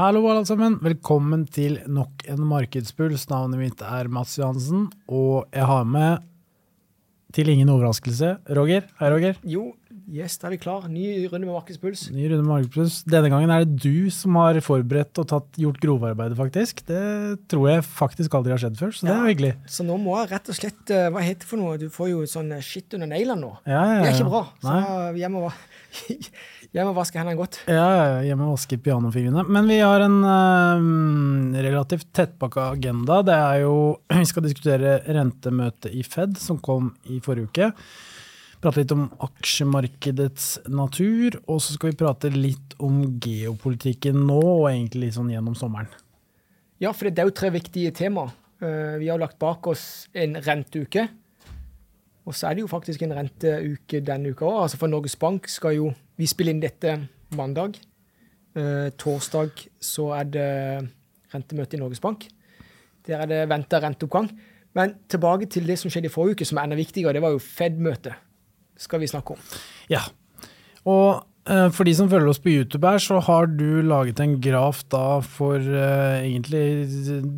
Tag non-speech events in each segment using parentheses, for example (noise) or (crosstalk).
Hallo, alle sammen. Velkommen til nok en markedspuls. Navnet mitt er Mats Johansen, og jeg har med, til ingen overraskelse, Roger. Hei, Roger. Jo, yes, da er vi klar. Ny runde med markedspuls. Ny runde med markedspuls. Denne gangen er det du som har forberedt og tatt, gjort grovarbeidet, faktisk. Det tror jeg faktisk aldri har skjedd før, så det er hyggelig. Så nå må jeg rett og slett eh, Hva heter det for noe? Du får jo sånn eh, shit under neglene nå. Ja, ja. Det er ikke bra. Så Nei. må, jeg må (laughs) vaske hendene godt. Ja, ja, hjemme og vaske pianofingrene. Men vi har en øhm, relativt tettpakka agenda. Det er jo (clears throat) Vi skal diskutere rentemøtet i Fed, som kom i forrige uke. Prate litt om aksjemarkedets natur, og så skal vi prate litt om geopolitikken nå, og egentlig sånn gjennom sommeren. Ja, for det er jo tre viktige tema. Eh, Vi har lagt bak oss en renteuke. Og så er det jo faktisk en renteuke denne uka òg. Altså for Norges Bank skal jo Vi spiller inn dette mandag. Uh, torsdag så er det rentemøte i Norges Bank. Der er det venta renteoppgang. Men tilbake til det som skjedde i forrige uke, som er enda viktigere. Det var jo Fed-møtet. Skal vi snakke om. Ja. Og eh, for de som følger oss på YouTube her, så har du laget en graf da for uh, egentlig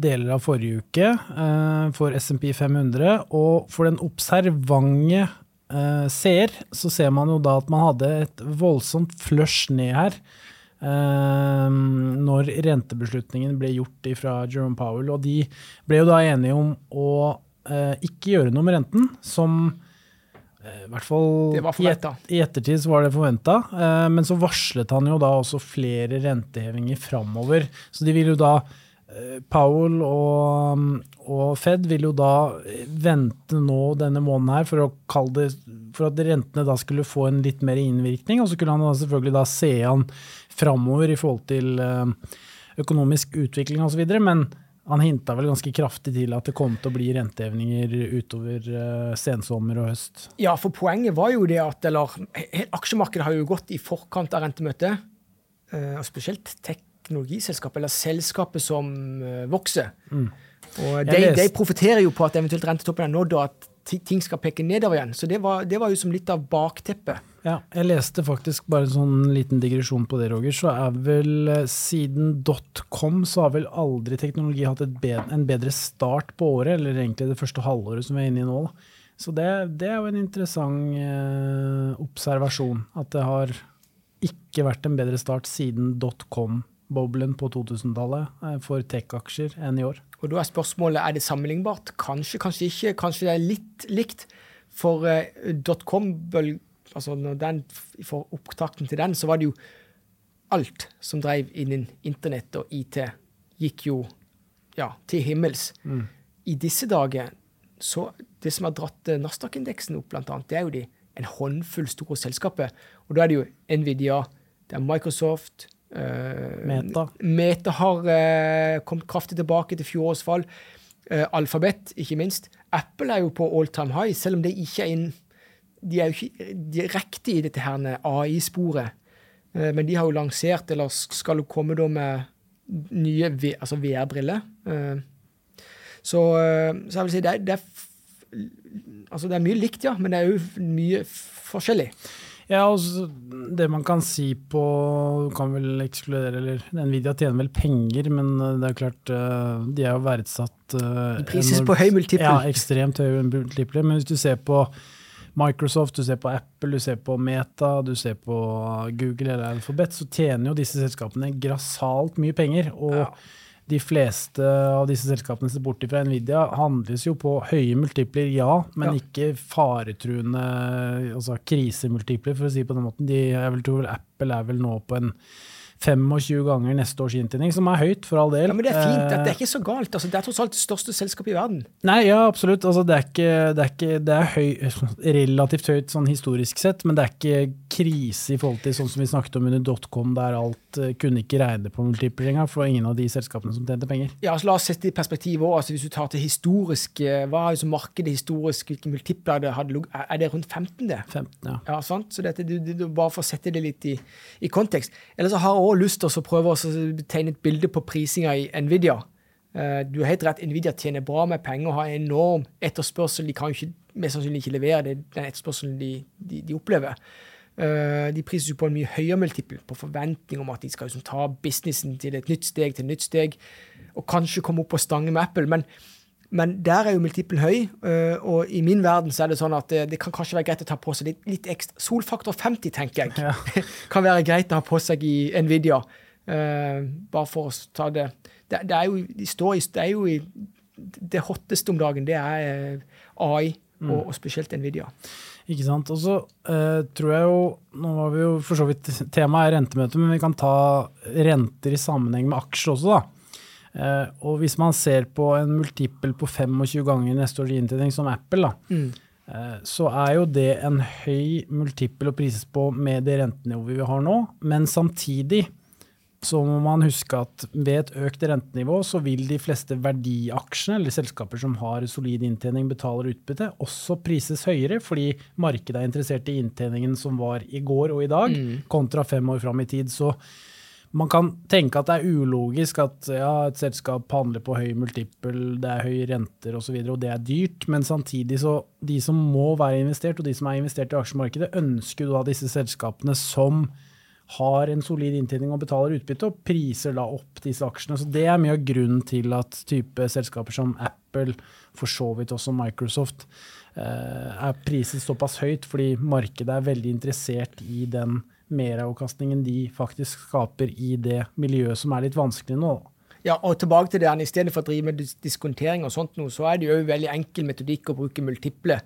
deler av forrige uke uh, for SMP 500. Og for den observante eh, ser, så ser man jo da at man hadde et voldsomt flush ned her. eh, når rentebeslutningen ble gjort fra Jerome Powell. Og de ble jo da enige om å eh, ikke gjøre noe med renten, som eh, i hvert fall i, et, i ettertid så var det forventa. Eh, men så varslet han jo da også flere rentehevinger framover. Så de vil jo da Powell og, og Fed vil jo da vente nå denne måneden her for det for at rentene da skulle få en litt mer innvirkning. Og så kunne han da selvfølgelig da se an framover i forhold til eh, økonomisk utvikling osv. Men han hinta vel ganske kraftig til at det kom til å bli rentehevinger utover eh, sensommer og høst. Ja, for poenget var jo det at eller, Aksjemarkedet har jo gått i forkant av rentemøtet. eh, Og spesielt teknologiselskap, eller selskapet som vokser. vokser. Og de, de profitterer jo på at eventuelt rentetoppen er nådd, og at ting skal peke nedover igjen. Så det var, det var jo som litt av bakteppet. Ja, jeg leste faktisk bare en sånn liten digresjon på det, Roger. Så er vel eh, siden dotcom så har vel aldri teknologi hatt et bed, en bedre start på året, eller egentlig det første halvåret som vi er inne i nå. Da. Så det, det er jo en interessant eh, observasjon. At det har ikke vært en bedre start siden dotcom-boblen på 2000-tallet eh, for tech-aksjer enn i år. Og da er spørsmålet er det sammenlignbart. Kanskje, kanskje ikke. Kanskje det er litt likt. For eh, dotcom-bølg... Altså når den, for opptakten til den, så var det jo alt som drev innen internett og IT, gikk jo ja, til himmels. I disse dager, så det som har dratt eh, Nasdaq-indeksen opp, blant annet, det er jo de, en håndfull store selskaper. Og da er det jo Nvidia, det er Microsoft eh, Meta. Meta har eh, kommet kraftig tilbake til fjorårets fall. Eh, Alphabet, ikke minst. Apple er jo på all time high, selv om det ikke er inn De er jo ikke direkte i dette her AI-sporet. Eh, men de har jo lansert, eller skal jo komme da med nye altså VR-briller. Eh, så, eh, så jeg vil si det er, det er Altså, det er mye likt, ja, men det er jo mye forskjellig. Ja, og det man kan si på kan vel ekskludere, eller Nvidia tjener vel penger, men eh, det er klart eh, De er jo verdsatt eh, De prises enormt- på høy multiple. Ja, ekstremt høy multiple. Men hvis du ser på Microsoft, du ser på Apple, du ser på Meta, du ser på Google eller Alphabet, så tjener jo disse selskapene grassat mye penger. Og Ja. De fleste av disse selskapene som bort fra Nvidia, handles jo på høye multipler, ja, men Ja. ikke faretruende altså krisemultipler, for å si det på den måten. De, jeg vil tro Apple er vel nå på en 25 ganger neste års inntjening, som er høyt, for all del. Ja, Men det er fint. Det Eh, er ikke så galt. Altså, det er tross alt det største selskapet i verden. Nei, ja, absolutt. Altså, det er, ikke, det er, ikke, det er høy, (laughs) relativt høyt sånn historisk sett, men det er ikke krise i forhold til sånn som vi snakket om under dotcom, der alt eh, kunne ikke regne på multipler engang, for det var ingen av de selskapene som tjente penger. Ja, altså La oss sette det i perspektiv også. Altså, hvis du tar til historisk, eh, Hva er så markedet historisk? Hvilke multipler det hadde, ligget- er det rundt 15? det? 15, ja. Ja, sant? Så dette, du, du, du, Bare for å sette det litt i, i kontekst. Ellers så har jeg også lyst til å prøve å tegne et bilde på prisinga i Nvidia. Eh, Du har helt rett, Nvidia tjener bra med penger og har enorm etterspørsel. De kan jo mest sannsynlig ikke levere det, den etterspørselen de, de, de opplever. Eh, de prises jo på en mye høyere multiple, på forventning om at de skal liksom, ta businessen til et nytt steg til et nytt steg, og kanskje komme opp på stange med Apple. Men, men der er jo multiplen høy, eh, og i min verden så er det sånn at det, det kan kanskje være greit å ta på seg litt, litt ekstra. Solfaktor 50, tenker jeg, Ja. (laughs) kan være greit å ha på seg i Nvidia. Eh, bare for å ta det Det, det er jo de står i, det er jo i det hotteste om dagen, det er AI, AI, og, og spesielt Nvidia. Ikke sant. Og så eh, tror jeg jo Nå var vi jo for så vidt Temaet er rentemøte, men vi kan ta renter i sammenheng med aksjer også, da. Eh, og hvis man ser på en multiple på 25 ganger neste års inntjening som Apple, da, Mm. eh, så er jo det en høy multiple å prises på med det rentenivået vi har nå. Men samtidig så må man huske at ved et økt rentenivå så vil de fleste verdiaksjene, eller selskaper som har solid inntjening, betaler utbytte, også prises høyere, fordi markedet er interessert i inntjeningen som var i går og i dag, kontra fem år fram i tid. Så man kan tenke at det er ulogisk at ja, et selskap handler på høy multiple, det er høye renter osv., og, så videre, og det er dyrt, men samtidig så de som må være investert, og de som er investert i aksjemarkedet, ønsker da disse selskapene som har en solid inntjening og betaler utbytte, og priser da opp disse aksjene. Så Det er mye av grunnen til at type selskaper som Apple, for så vidt også Microsoft, eh, er priset såpass høyt, fordi markedet er veldig interessert i den meravkastningen de faktisk skaper i det miljøet som er litt vanskelig nå. Ja, og tilbake til det, I stedet for å drive med diskontering, og sånt, så er det jo veldig enkel metodikk å bruke multiple.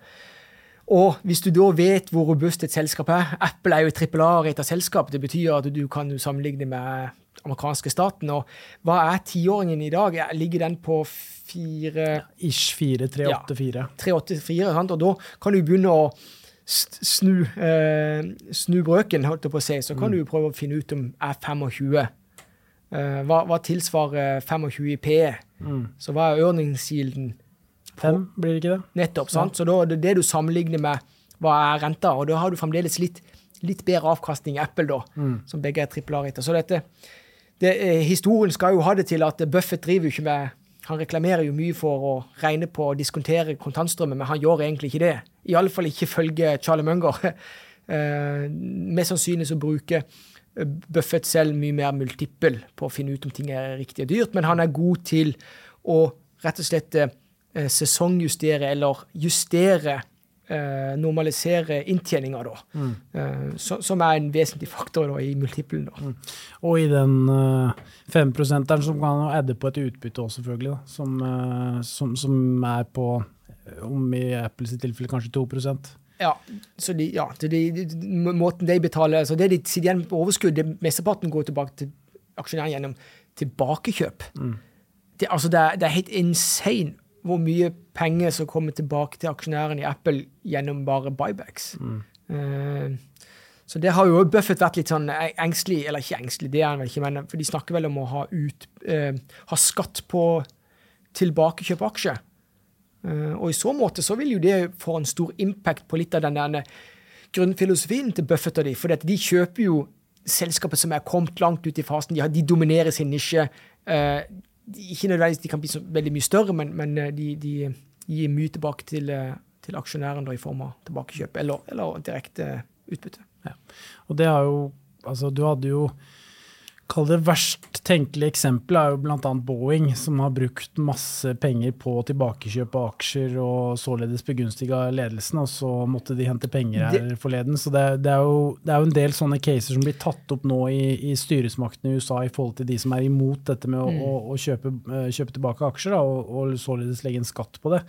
Og hvis du da vet hvor robust et selskap er Apple er jo et trippel A-rata selskap. Det betyr at du kan sammenligne med amerikanske staten. Og hva er tiåringen i dag? Ligger den på fire Ish 4, 3, Ja. 8, 4. 384, sant? og da kan du begynne å snu, eh, snu brøken, holdt jeg på å si. Så kan du prøve å finne ut om er 25. Eh, hva, hva tilsvarer 25 i PE? Så hva er earningsyielden? 5, blir det ikke det? Nettopp. sant? Så da det det du sammenligner med hva er renta, og da har du fremdeles litt, litt bedre avkastning i Apple, da, som begge er trippel. Så dette, det, eh, historien skal jo ha det til at Buffett driver jo ikke med Han reklamerer jo mye for å regne på og diskontere kontantstrømmen, men han gjør egentlig ikke det. Iallfall ikke følge Charlie Munger. (laughs) Eh, mest sannsynlig så bruker eh, Buffett selv mye mer multiple på å finne ut om ting er riktig og dyrt, men han er god til å rett og slett eh, sesongjustere eller justere normalisere inntjeninga, da. Eh, så, som er en vesentlig faktor da, i multiplen. Da. Og i den uh, 5-prosenteren som kan adde på et utbytte òg, selvfølgelig, da, som, eh, som, som er på, eh, om i Apples tilfelle, kanskje 2% Ja, så de, ja, de, de, måten de betaler altså Det de sitter igjen på overskudd, mesteparten går tilbake til aksjonæren gjennom tilbakekjøp. Det, altså det, er, det er helt insane hvor mye penger som kommer tilbake til aksjonæren i Apple gjennom bare buybacks. Eh, så det har jo Buffett vært litt sånn engstelig, eller ikke engstelig, det er han vel ikke, men for de snakker vel om å ha, ut, uh, ha skatt på tilbakekjøp av aksjer. Uh, og i så måte så vil jo det få en stor impact på litt av den der grunnfilosofien til Buffett og de, for de kjøper jo selskaper som er kommet langt ut i fasen. De, har, de dominerer sin nisje. Eh, ikke nødvendigvis de kan bli så veldig mye større, men, men eh, de, de gir mye tilbake til, eh, til aksjonæren da, i form av tilbakekjøp eller, eller direkte utbytte. Og det har jo Altså, du hadde jo Kall det verst tenkelige eksempelet er jo bl.a. Boeing, som har brukt masse penger på tilbakekjøp av aksjer og således begunstiga ledelsen, og så måtte de hente penger her forleden. Så det, det, er jo, det er jo en del sånne caser som blir tatt opp nå i, i styresmaktene i USA i forhold til de som er imot dette med å, Mm. å, å kjøpe, eh, kjøpe tilbake aksjer, da, og, og således legge en skatt på det.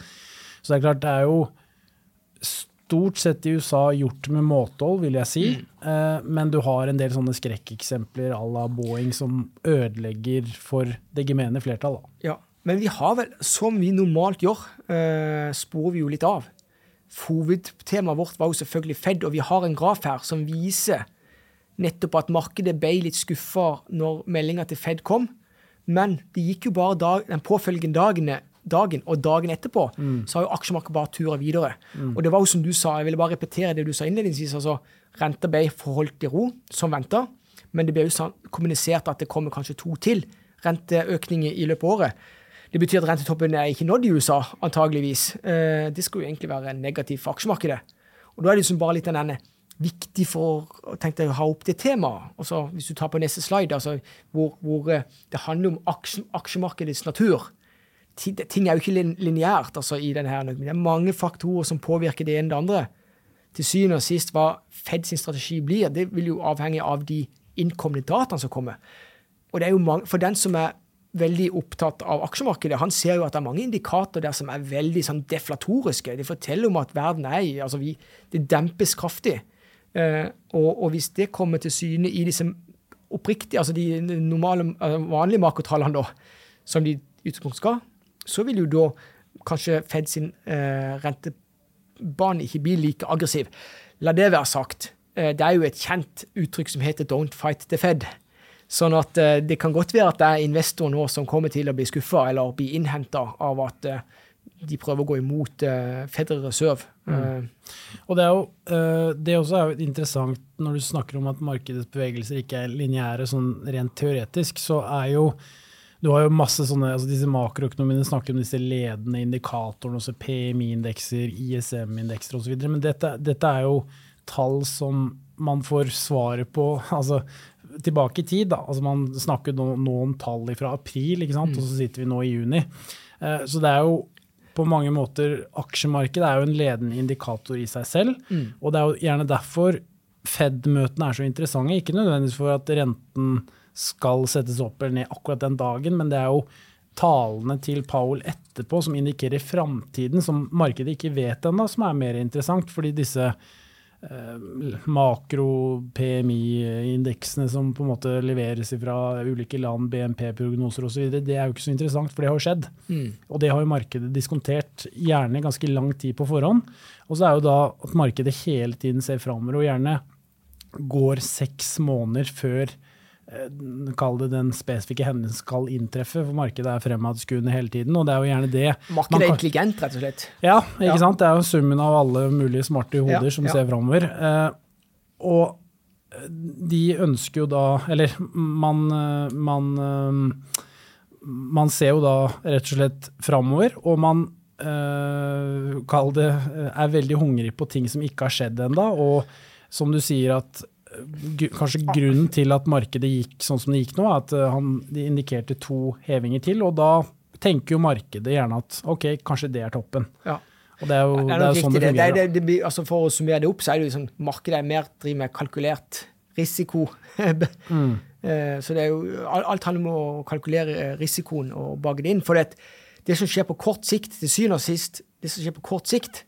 Så det er klart, det er jo stort sett i USA gjort med måtehold, vil jeg si. Eh, men du har en del sånne skrekkeksempler à la Boeing som ødelegger for det gemene flertall. Da. Ja, Men vi har vel, som vi normalt gjør, eh, sporer vi jo litt av. Hovedtemaet vårt var jo selvfølgelig Fed, og vi har en graf her som viser nettopp at markedet ble litt skuffa når meldinga til Fed kom. Men det gikk jo bare dag, den påfølgende dagene, dagen og dagen etterpå, så har jo aksjemarkedet bare tura videre. Og det var jo som du sa, jeg ville bare repetere det du sa innledningsvis. altså Renta ble forholdt i ro, som venta, men det ble jo kommunisert at det kommer kanskje to til renteøkninger i løpet av året. Det betyr at rentetoppen er ikke nådd i USA, antageligvis. Eh, det skulle jo egentlig være negativt for aksjemarkedet. Og da er det liksom bare litt den denne viktig for tenkte jeg, å ha opp det temaet. Altså, hvis du tar på neste slide, altså, hvor, hvor eh, det handler om aksje, aksjemarkedets natur. Ting er jo ikke lineært altså, i denne her. Det er mange faktorer som påvirker det ene og det andre. Til syvende og sist hva Fed sin strategi blir, det vil jo avhenge av de innkomne dataene som kommer. Og det er jo mange, For den som er veldig opptatt av aksjemarkedet, han ser jo at det er mange indikatorer der som er veldig sånn deflatoriske. De forteller om at verden er i altså vi, Det dempes kraftig. Eh, og, og, hvis det kommer til syne i disse oppriktige, altså de normale, altså vanlige makrotallene, da, som de utgangspunkt skal, så vil jo da kanskje Fed sin eh, rentebane ikke bli like aggressiv. La det være sagt. Eh, det er jo et kjent uttrykk som heter 'don't fight the Fed'. Sånn at eh, det kan godt være at det er investorer nå som kommer til å bli skuffa eller bli innhenta av at eh, de prøver å gå imot eh, Federal Reserve. Mm. Uh, og det er jo uh, det også er jo interessant når du snakker om at markedets bevegelser ikke er lineære sånn rent teoretisk, så er jo du har jo masse sånne, altså disse Makroøkonomiene snakker om disse ledende indikatorene, også PMI-indekser, ISM-indekser osv. Men dette, dette, er jo tall som man får svaret på (laughs) altså tilbake i tid. Da. Altså man snakker nå, nå om tall fra april, ikke sant? Mm. og så sitter vi nå i juni. Så det er jo på mange måter Aksjemarkedet er jo en ledende indikator i seg selv. Mm. Og det er jo gjerne derfor Fed-møtene er så interessante. Ikke nødvendigvis for at renten skal settes opp eller ned akkurat den dagen, men det er jo talene til Powell etterpå som indikerer framtiden, som markedet ikke vet ennå, som er mer interessant. Fordi disse Eh, makro-PMI-indeksene som på en måte leveres fra ulike land, BNP-prognoser osv., det er jo ikke så interessant, for det har jo skjedd. Mm. Og det har jo markedet diskontert gjerne ganske lang tid på forhånd. Og så er jo da at markedet hele tiden ser framover, og gjerne går seks måneder før kall det den spesifikke hendelsen skal inntreffe, for markedet er fremadskuende hele tiden. og det er jo gjerne det. Markedet er intelligent, rett og slett? Ja, ikke ja. sant? det er jo summen av alle mulige smarte hoder ja, som ja. ser framover. Eh, og eh, de ønsker jo da Eller man, eh, man, man ser jo da rett og slett framover, og man eh, kall det er veldig hungrig på ting som ikke har skjedd ennå. Og som du sier at kanskje grunnen til at markedet gikk sånn som det gikk nå, er at eh, han, indikerte to hevinger til. Og da tenker jo markedet gjerne at ok, kanskje det er toppen. Ja. Og det er jo, det er det er sånn det fungerer. Det, det, altså for å summere det opp, så er det jo sånn markedet er mer driver med kalkulert risiko. (laughs) mm. Eh, så det er jo, alt handler om å kalkulere risikoen og bake det inn. For det, det som skjer på kort sikt, til syvende og sist, det som skjer på kort sikt,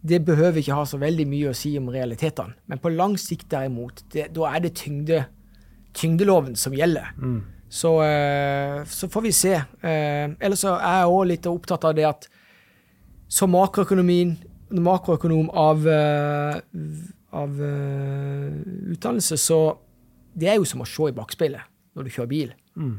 det behøver ikke ha så veldig mye å si om realitetene. Men på lang sikt derimot, det, da er det tyngde, tyngdeloven som gjelder. Mm. Så, uh, så, får vi se. Uh, ellers så er jeg òg litt opptatt av det at som makroøkonom av, uh, av utdannelse, så det er jo som å se i bakspeilet når du kjører bil. Mm.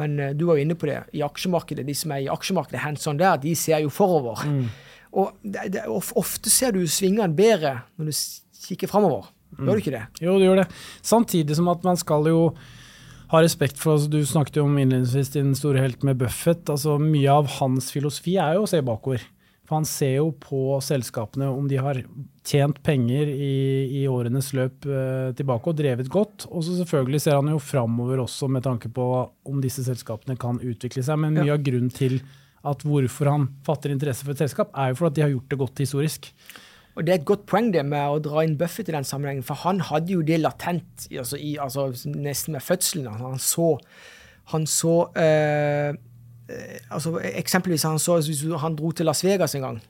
Men du var jo inne på det. I aksjemarkedet, De som er i aksjemarkedet hands on der, de ser jo forover. Mm. Og det, det, ofte ser du svingene bedre når du kikker framover. Gjør du ikke det? Jo, det gjør det. Samtidig som at man skal jo ha respekt for altså Du snakket jo om innledningsvis din store helt med Buffett. altså Mye av hans filosofi er jo å se bakover. For han ser jo på selskapene om de har tjent penger i, i årenes løp eh, tilbake og drevet godt. Og så selvfølgelig ser han jo framover også med tanke på om disse selskapene kan utvikle seg. Men mye ja. av grunnen til at hvorfor han fatter interesse for et selskap, er jo for at de har gjort det godt historisk. Og Det er et godt poeng det med å dra inn Buffett i den sammenhengen, for han hadde jo det latent altså, i, altså, nesten med fødselen. Altså, han så, han så eh, altså, Eksempelvis han så han dro til Las Vegas en gang,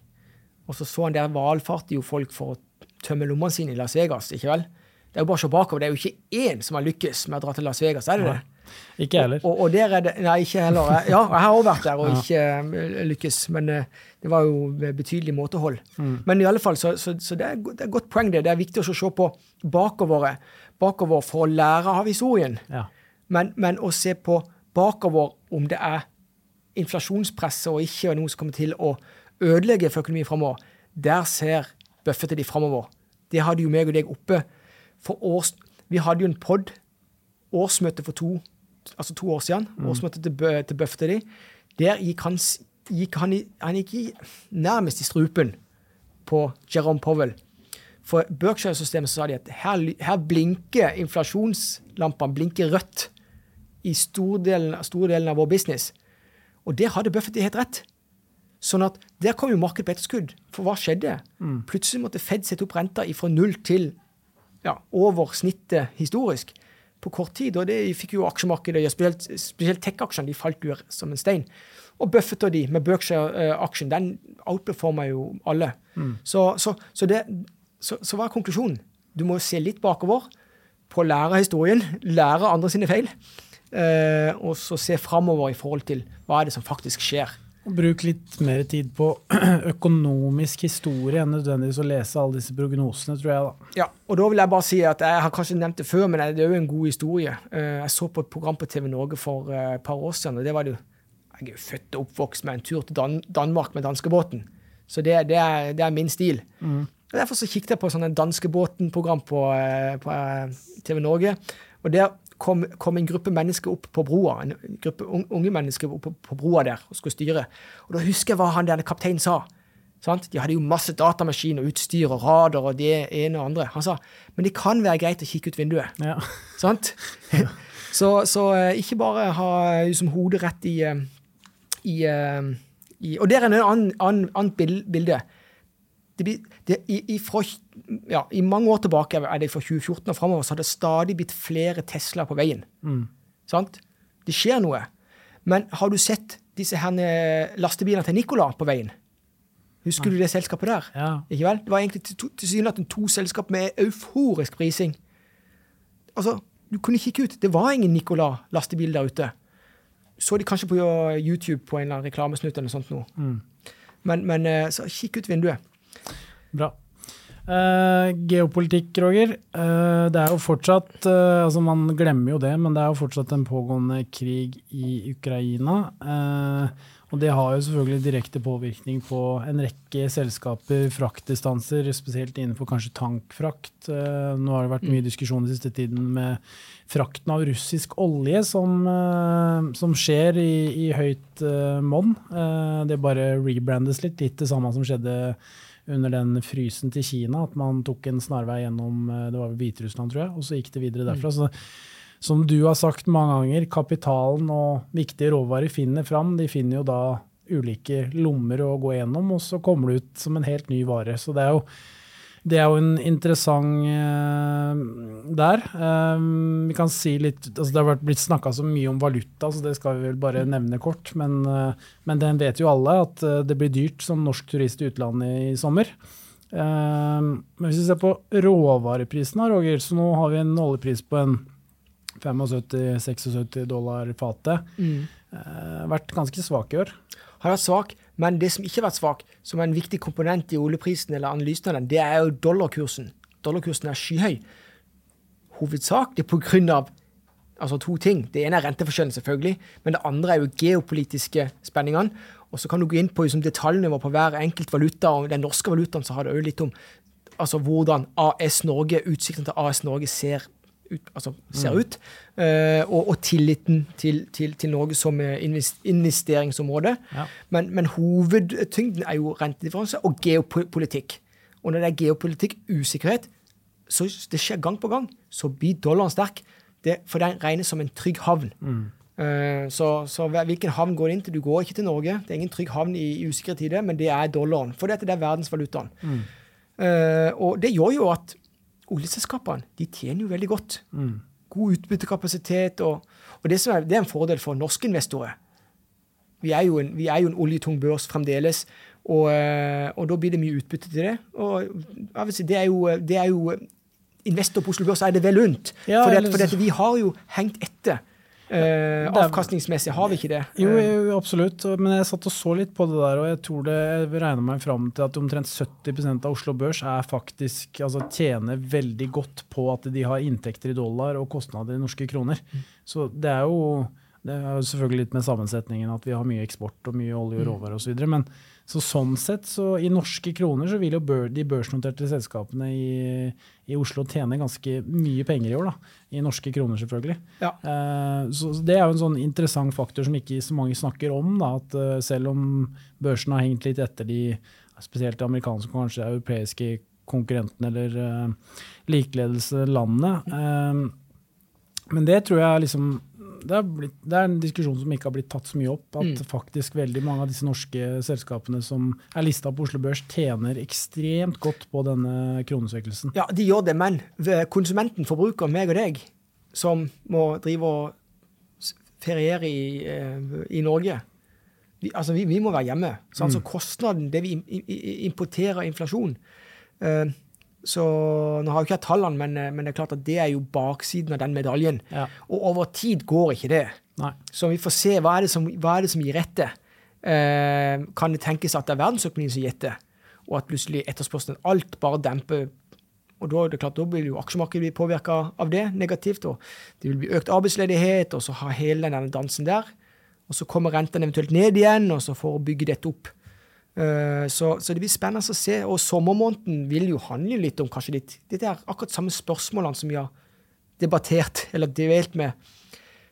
og så så han der valfarter jo folk for å tømme lommene sine i Las Vegas. ikke vel? Det er jo bare å se bakover. Det er jo ikke én som har lykkes med å dra til Las Vegas, er det det? Ikke heller. Og, og, der er det Nei, ikke heller. Ja, jeg har også vært der og ikke uh, lykkes, men uh, det var jo betydelig måtehold. Mm. Men i alle fall, så, så, så det, er, det er et godt poeng, det. Det er viktig å se på bakover, bakover for å lære av historien. Ja. Men, men, å se på bakover om det er inflasjonspresset og ikke noe som kommer til å ødelegge for økonomien framover, der ser Buffett de framover. Det hadde jo meg og deg oppe for års... Vi hadde jo en pod, årsmøte for to altså to år siden, mm. årsmøtet til, til Bøfteri, der gikk han, gikk han, han gikk i, nærmest i strupen på Jerome Powell. For Berkshire-systemet sa de at her, her blinker inflasjonslampene blinker rødt i store delen, av vår business. Og det hadde Buffett helt rett. Sånn at Der kom jo markedet på etterskudd. For hva skjedde? Mm. Plutselig måtte Fed sette opp renta fra null til ja, over snittet historisk på kort tid. Og det fikk jo aksjemarkedet, spesielt, spesielt tech-aksjene, de falt jo som en stein. Og Buffett og de med Berkshire-aksjen, den outperforma jo alle. Mm. Så, så, så, det, så, hva er konklusjonen? Du må se litt bakover på å lære historien, (laughs) lære andre sine feil, eh, og så se framover i forhold til hva er det som faktisk skjer. Bruk litt mer tid på (clears throat) økonomisk historie enn nødvendigvis å lese alle disse prognosene, tror jeg. da. Ja, og da vil jeg bare si at jeg har kanskje nevnt det før, men det er jo en god historie. Eh, jeg så på et program på TV Norge for eh, et par år siden, og det var det jo Jeg er jo født og oppvokst med en tur til Dan Danmark med danskebåten, så det, det, er, det er, min stil. Mm. Og Derfor så kikket jeg på sånn danskebåten-program på, eh, på TV Norge. og der kom, kom, en gruppe mennesker opp på broa, en gruppe unge mennesker opp på, broa der og skulle styre. Og Da husker jeg hva han der kapteinen sa. Sant? De hadde jo masse datamaskin og utstyr og radar og det ene og andre. Han sa men det kan være greit å kikke ut vinduet. Ja. (laughs) Sant? så, så, eh, ikke bare ha liksom, hodet rett i, eh, i, eh, i Og der er et annet, annet bilde det, det, i, fra, ja, I mange år tilbake, er det fra 2014 og framover, så har det stadig blitt flere Tesla på veien. Mm. Sant? Det skjer noe. Men har du sett disse her lastebilene til Nicola på veien? Husker ja. du det selskapet der? Ja. Ikke vel? Det var egentlig tilsynelatende to, to selskap med euforisk prising. Altså, du kunne kikke ut. Det var ingen Nicola-lastebil der ute. Så de kanskje på YouTube på en eller annen reklamesnutt eller noe sånt Nå. Mm. Men, men eh, så kikk ut vinduet. Bra. Uh, geopolitikk, Roger. Uh, det er jo fortsatt uh, altså Man glemmer jo det, men det er jo fortsatt en pågående krig i Ukraina. og det har jo selvfølgelig direkte påvirkning på en rekke selskaper, fraktdistanser, spesielt innenfor kanskje tankfrakt. nå har det vært mye mm. diskusjon den siste tiden med frakten av russisk olje, som, som skjer i, i høyt monn. det bare rebrandes litt, litt det samme som skjedde under den frysen til Kina, at man tok en snarvei gjennom eh, det var Hviterussland, tror jeg, og så gikk det videre derfra. Mm. Så som du har sagt mange ganger, kapitalen og viktige råvarer finner fram. De finner jo da ulike lommer å gå gjennom, og så kommer det ut som en helt ny vare. Så det er jo det er jo en interessant uh, der. Um, vi kan si litt, altså Det har blitt snakka så mye om valuta, så det skal vi vel bare nevne kort. Men, uh, men den vet jo alle at uh, det blir dyrt som norsk turist i utlandet i sommer. Um, men hvis vi ser på råvareprisene, Roger, så nå har vi en oljepris på en 75-76 dollar fatet. Mm. vært ganske svak i år. Har vært svak. Men det som ikke har vært svak, som er en viktig komponent i oljeprisen eller analysen av den, det er jo dollarkursen. Dollarkursen er skyhøy. Hovedsakelig pga. Altså to ting. Det ene er renteforskjellen, selvfølgelig. Men det andre er jo geopolitiske spenningene. Og så kan du gå inn på liksom, detaljnivå på hver enkelt valuta. og Den norske valutaen så har det òg litt om altså, hvordan AS Norge, utsikten til AS Norge ser ut, altså, ser mm. ut. Uh, og, og, tilliten til, til, til, Norge som investeringsområde. Ja. Men, men, hovedtyngden er jo rentedifferanse og geopolitikk. Og når det er geopolitikk, usikkerhet, så det skjer gang på gang, så blir dollaren sterk. Det, for den regnes som en trygg havn. Mm. Uh, så, så, hvilken havn går det inn til? Du går ikke til Norge. Det er ingen trygg havn i, i usikre tider, men det er dollaren. For dette det er verdensvalutaen. Mm. Uh, og det gjør jo at oljeselskapene de tjener jo veldig godt. Mm. God utbyttekapasitet. Og, og det, er, det, er, en fordel for norske investorer. Vi er jo en, vi er jo en oljetung børs fremdeles, og, eh, og, da blir det mye utbytte til det. Og si, det, er jo, det er jo Investor på Oslo Børs er det vel unt. Ja, for, det, for vi har jo hengt etter. Uh, avkastningsmessig har vi ikke det. Jo, jo, absolutt. Men jeg satt og så litt på det der, og jeg tror det jeg regner meg fram til at omtrent 70 av Oslo Børs er faktisk, altså tjener veldig godt på at de har inntekter i dollar og kostnader i norske kroner. Mm. Så det er jo det er jo selvfølgelig litt med sammensetningen at vi har mye eksport og mye olje og mm. råvarer osv. Men så sånn sett, så i norske kroner så vil jo de børsnoterte selskapene i, i, Oslo tjene ganske mye penger i år. da, I norske kroner, selvfølgelig. Ja. Uh, så Det er jo en sånn interessant faktor som ikke så mange snakker om. da, at uh, Selv om børsen har hengt litt etter de spesielt de amerikanske og kanskje europeiske konkurrenten eller uh, likeledelse landet. Men det tror jeg liksom det er, blitt, det er, en diskusjon som ikke har blitt tatt så mye opp. At mm. faktisk veldig mange av disse norske selskapene som er lista på Oslo Børs, tjener ekstremt godt på denne kronesvekkelsen. Ja, de gjør det, men konsumenten, forbruker, meg og deg, som må drive og feriere i, i Norge vi, altså vi, vi, må være hjemme. Så altså mm. kostnaden, det vi importerer inflasjon uh, så Nå har jo ikke hatt tallene, men, eh, men, det er klart at det er jo baksiden av den medaljen. Ja. Og over tid går ikke det. Nei. Så vi får se hva er det som, er det som gir rette. Eh, kan det tenkes at det er verdensøkonomien som gir rette, og at plutselig etterspørselen alt bare demper og da, det klart, da vil jo aksjemarkedet bli påvirka av det negativt. og Det vil bli økt arbeidsledighet, og så ha hele denne dansen der og så kommer rentene eventuelt ned igjen, og så for å bygge dette opp. Uh, så, så, det blir spennende å se. Og sommermåneden vil jo handle litt om kanskje litt Dette er akkurat samme spørsmålene som vi har debattert eller delt med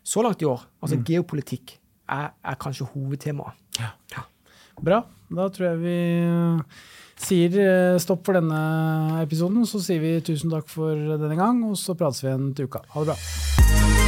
så langt i år. Altså mm. geopolitikk er, er, kanskje hovedtemaet. Ja. ja. Bra. Da tror jeg vi eh, sier eh, stopp for denne episoden. Så sier vi tusen takk for denne gang, og så prates vi igjen til uka. Ha det bra.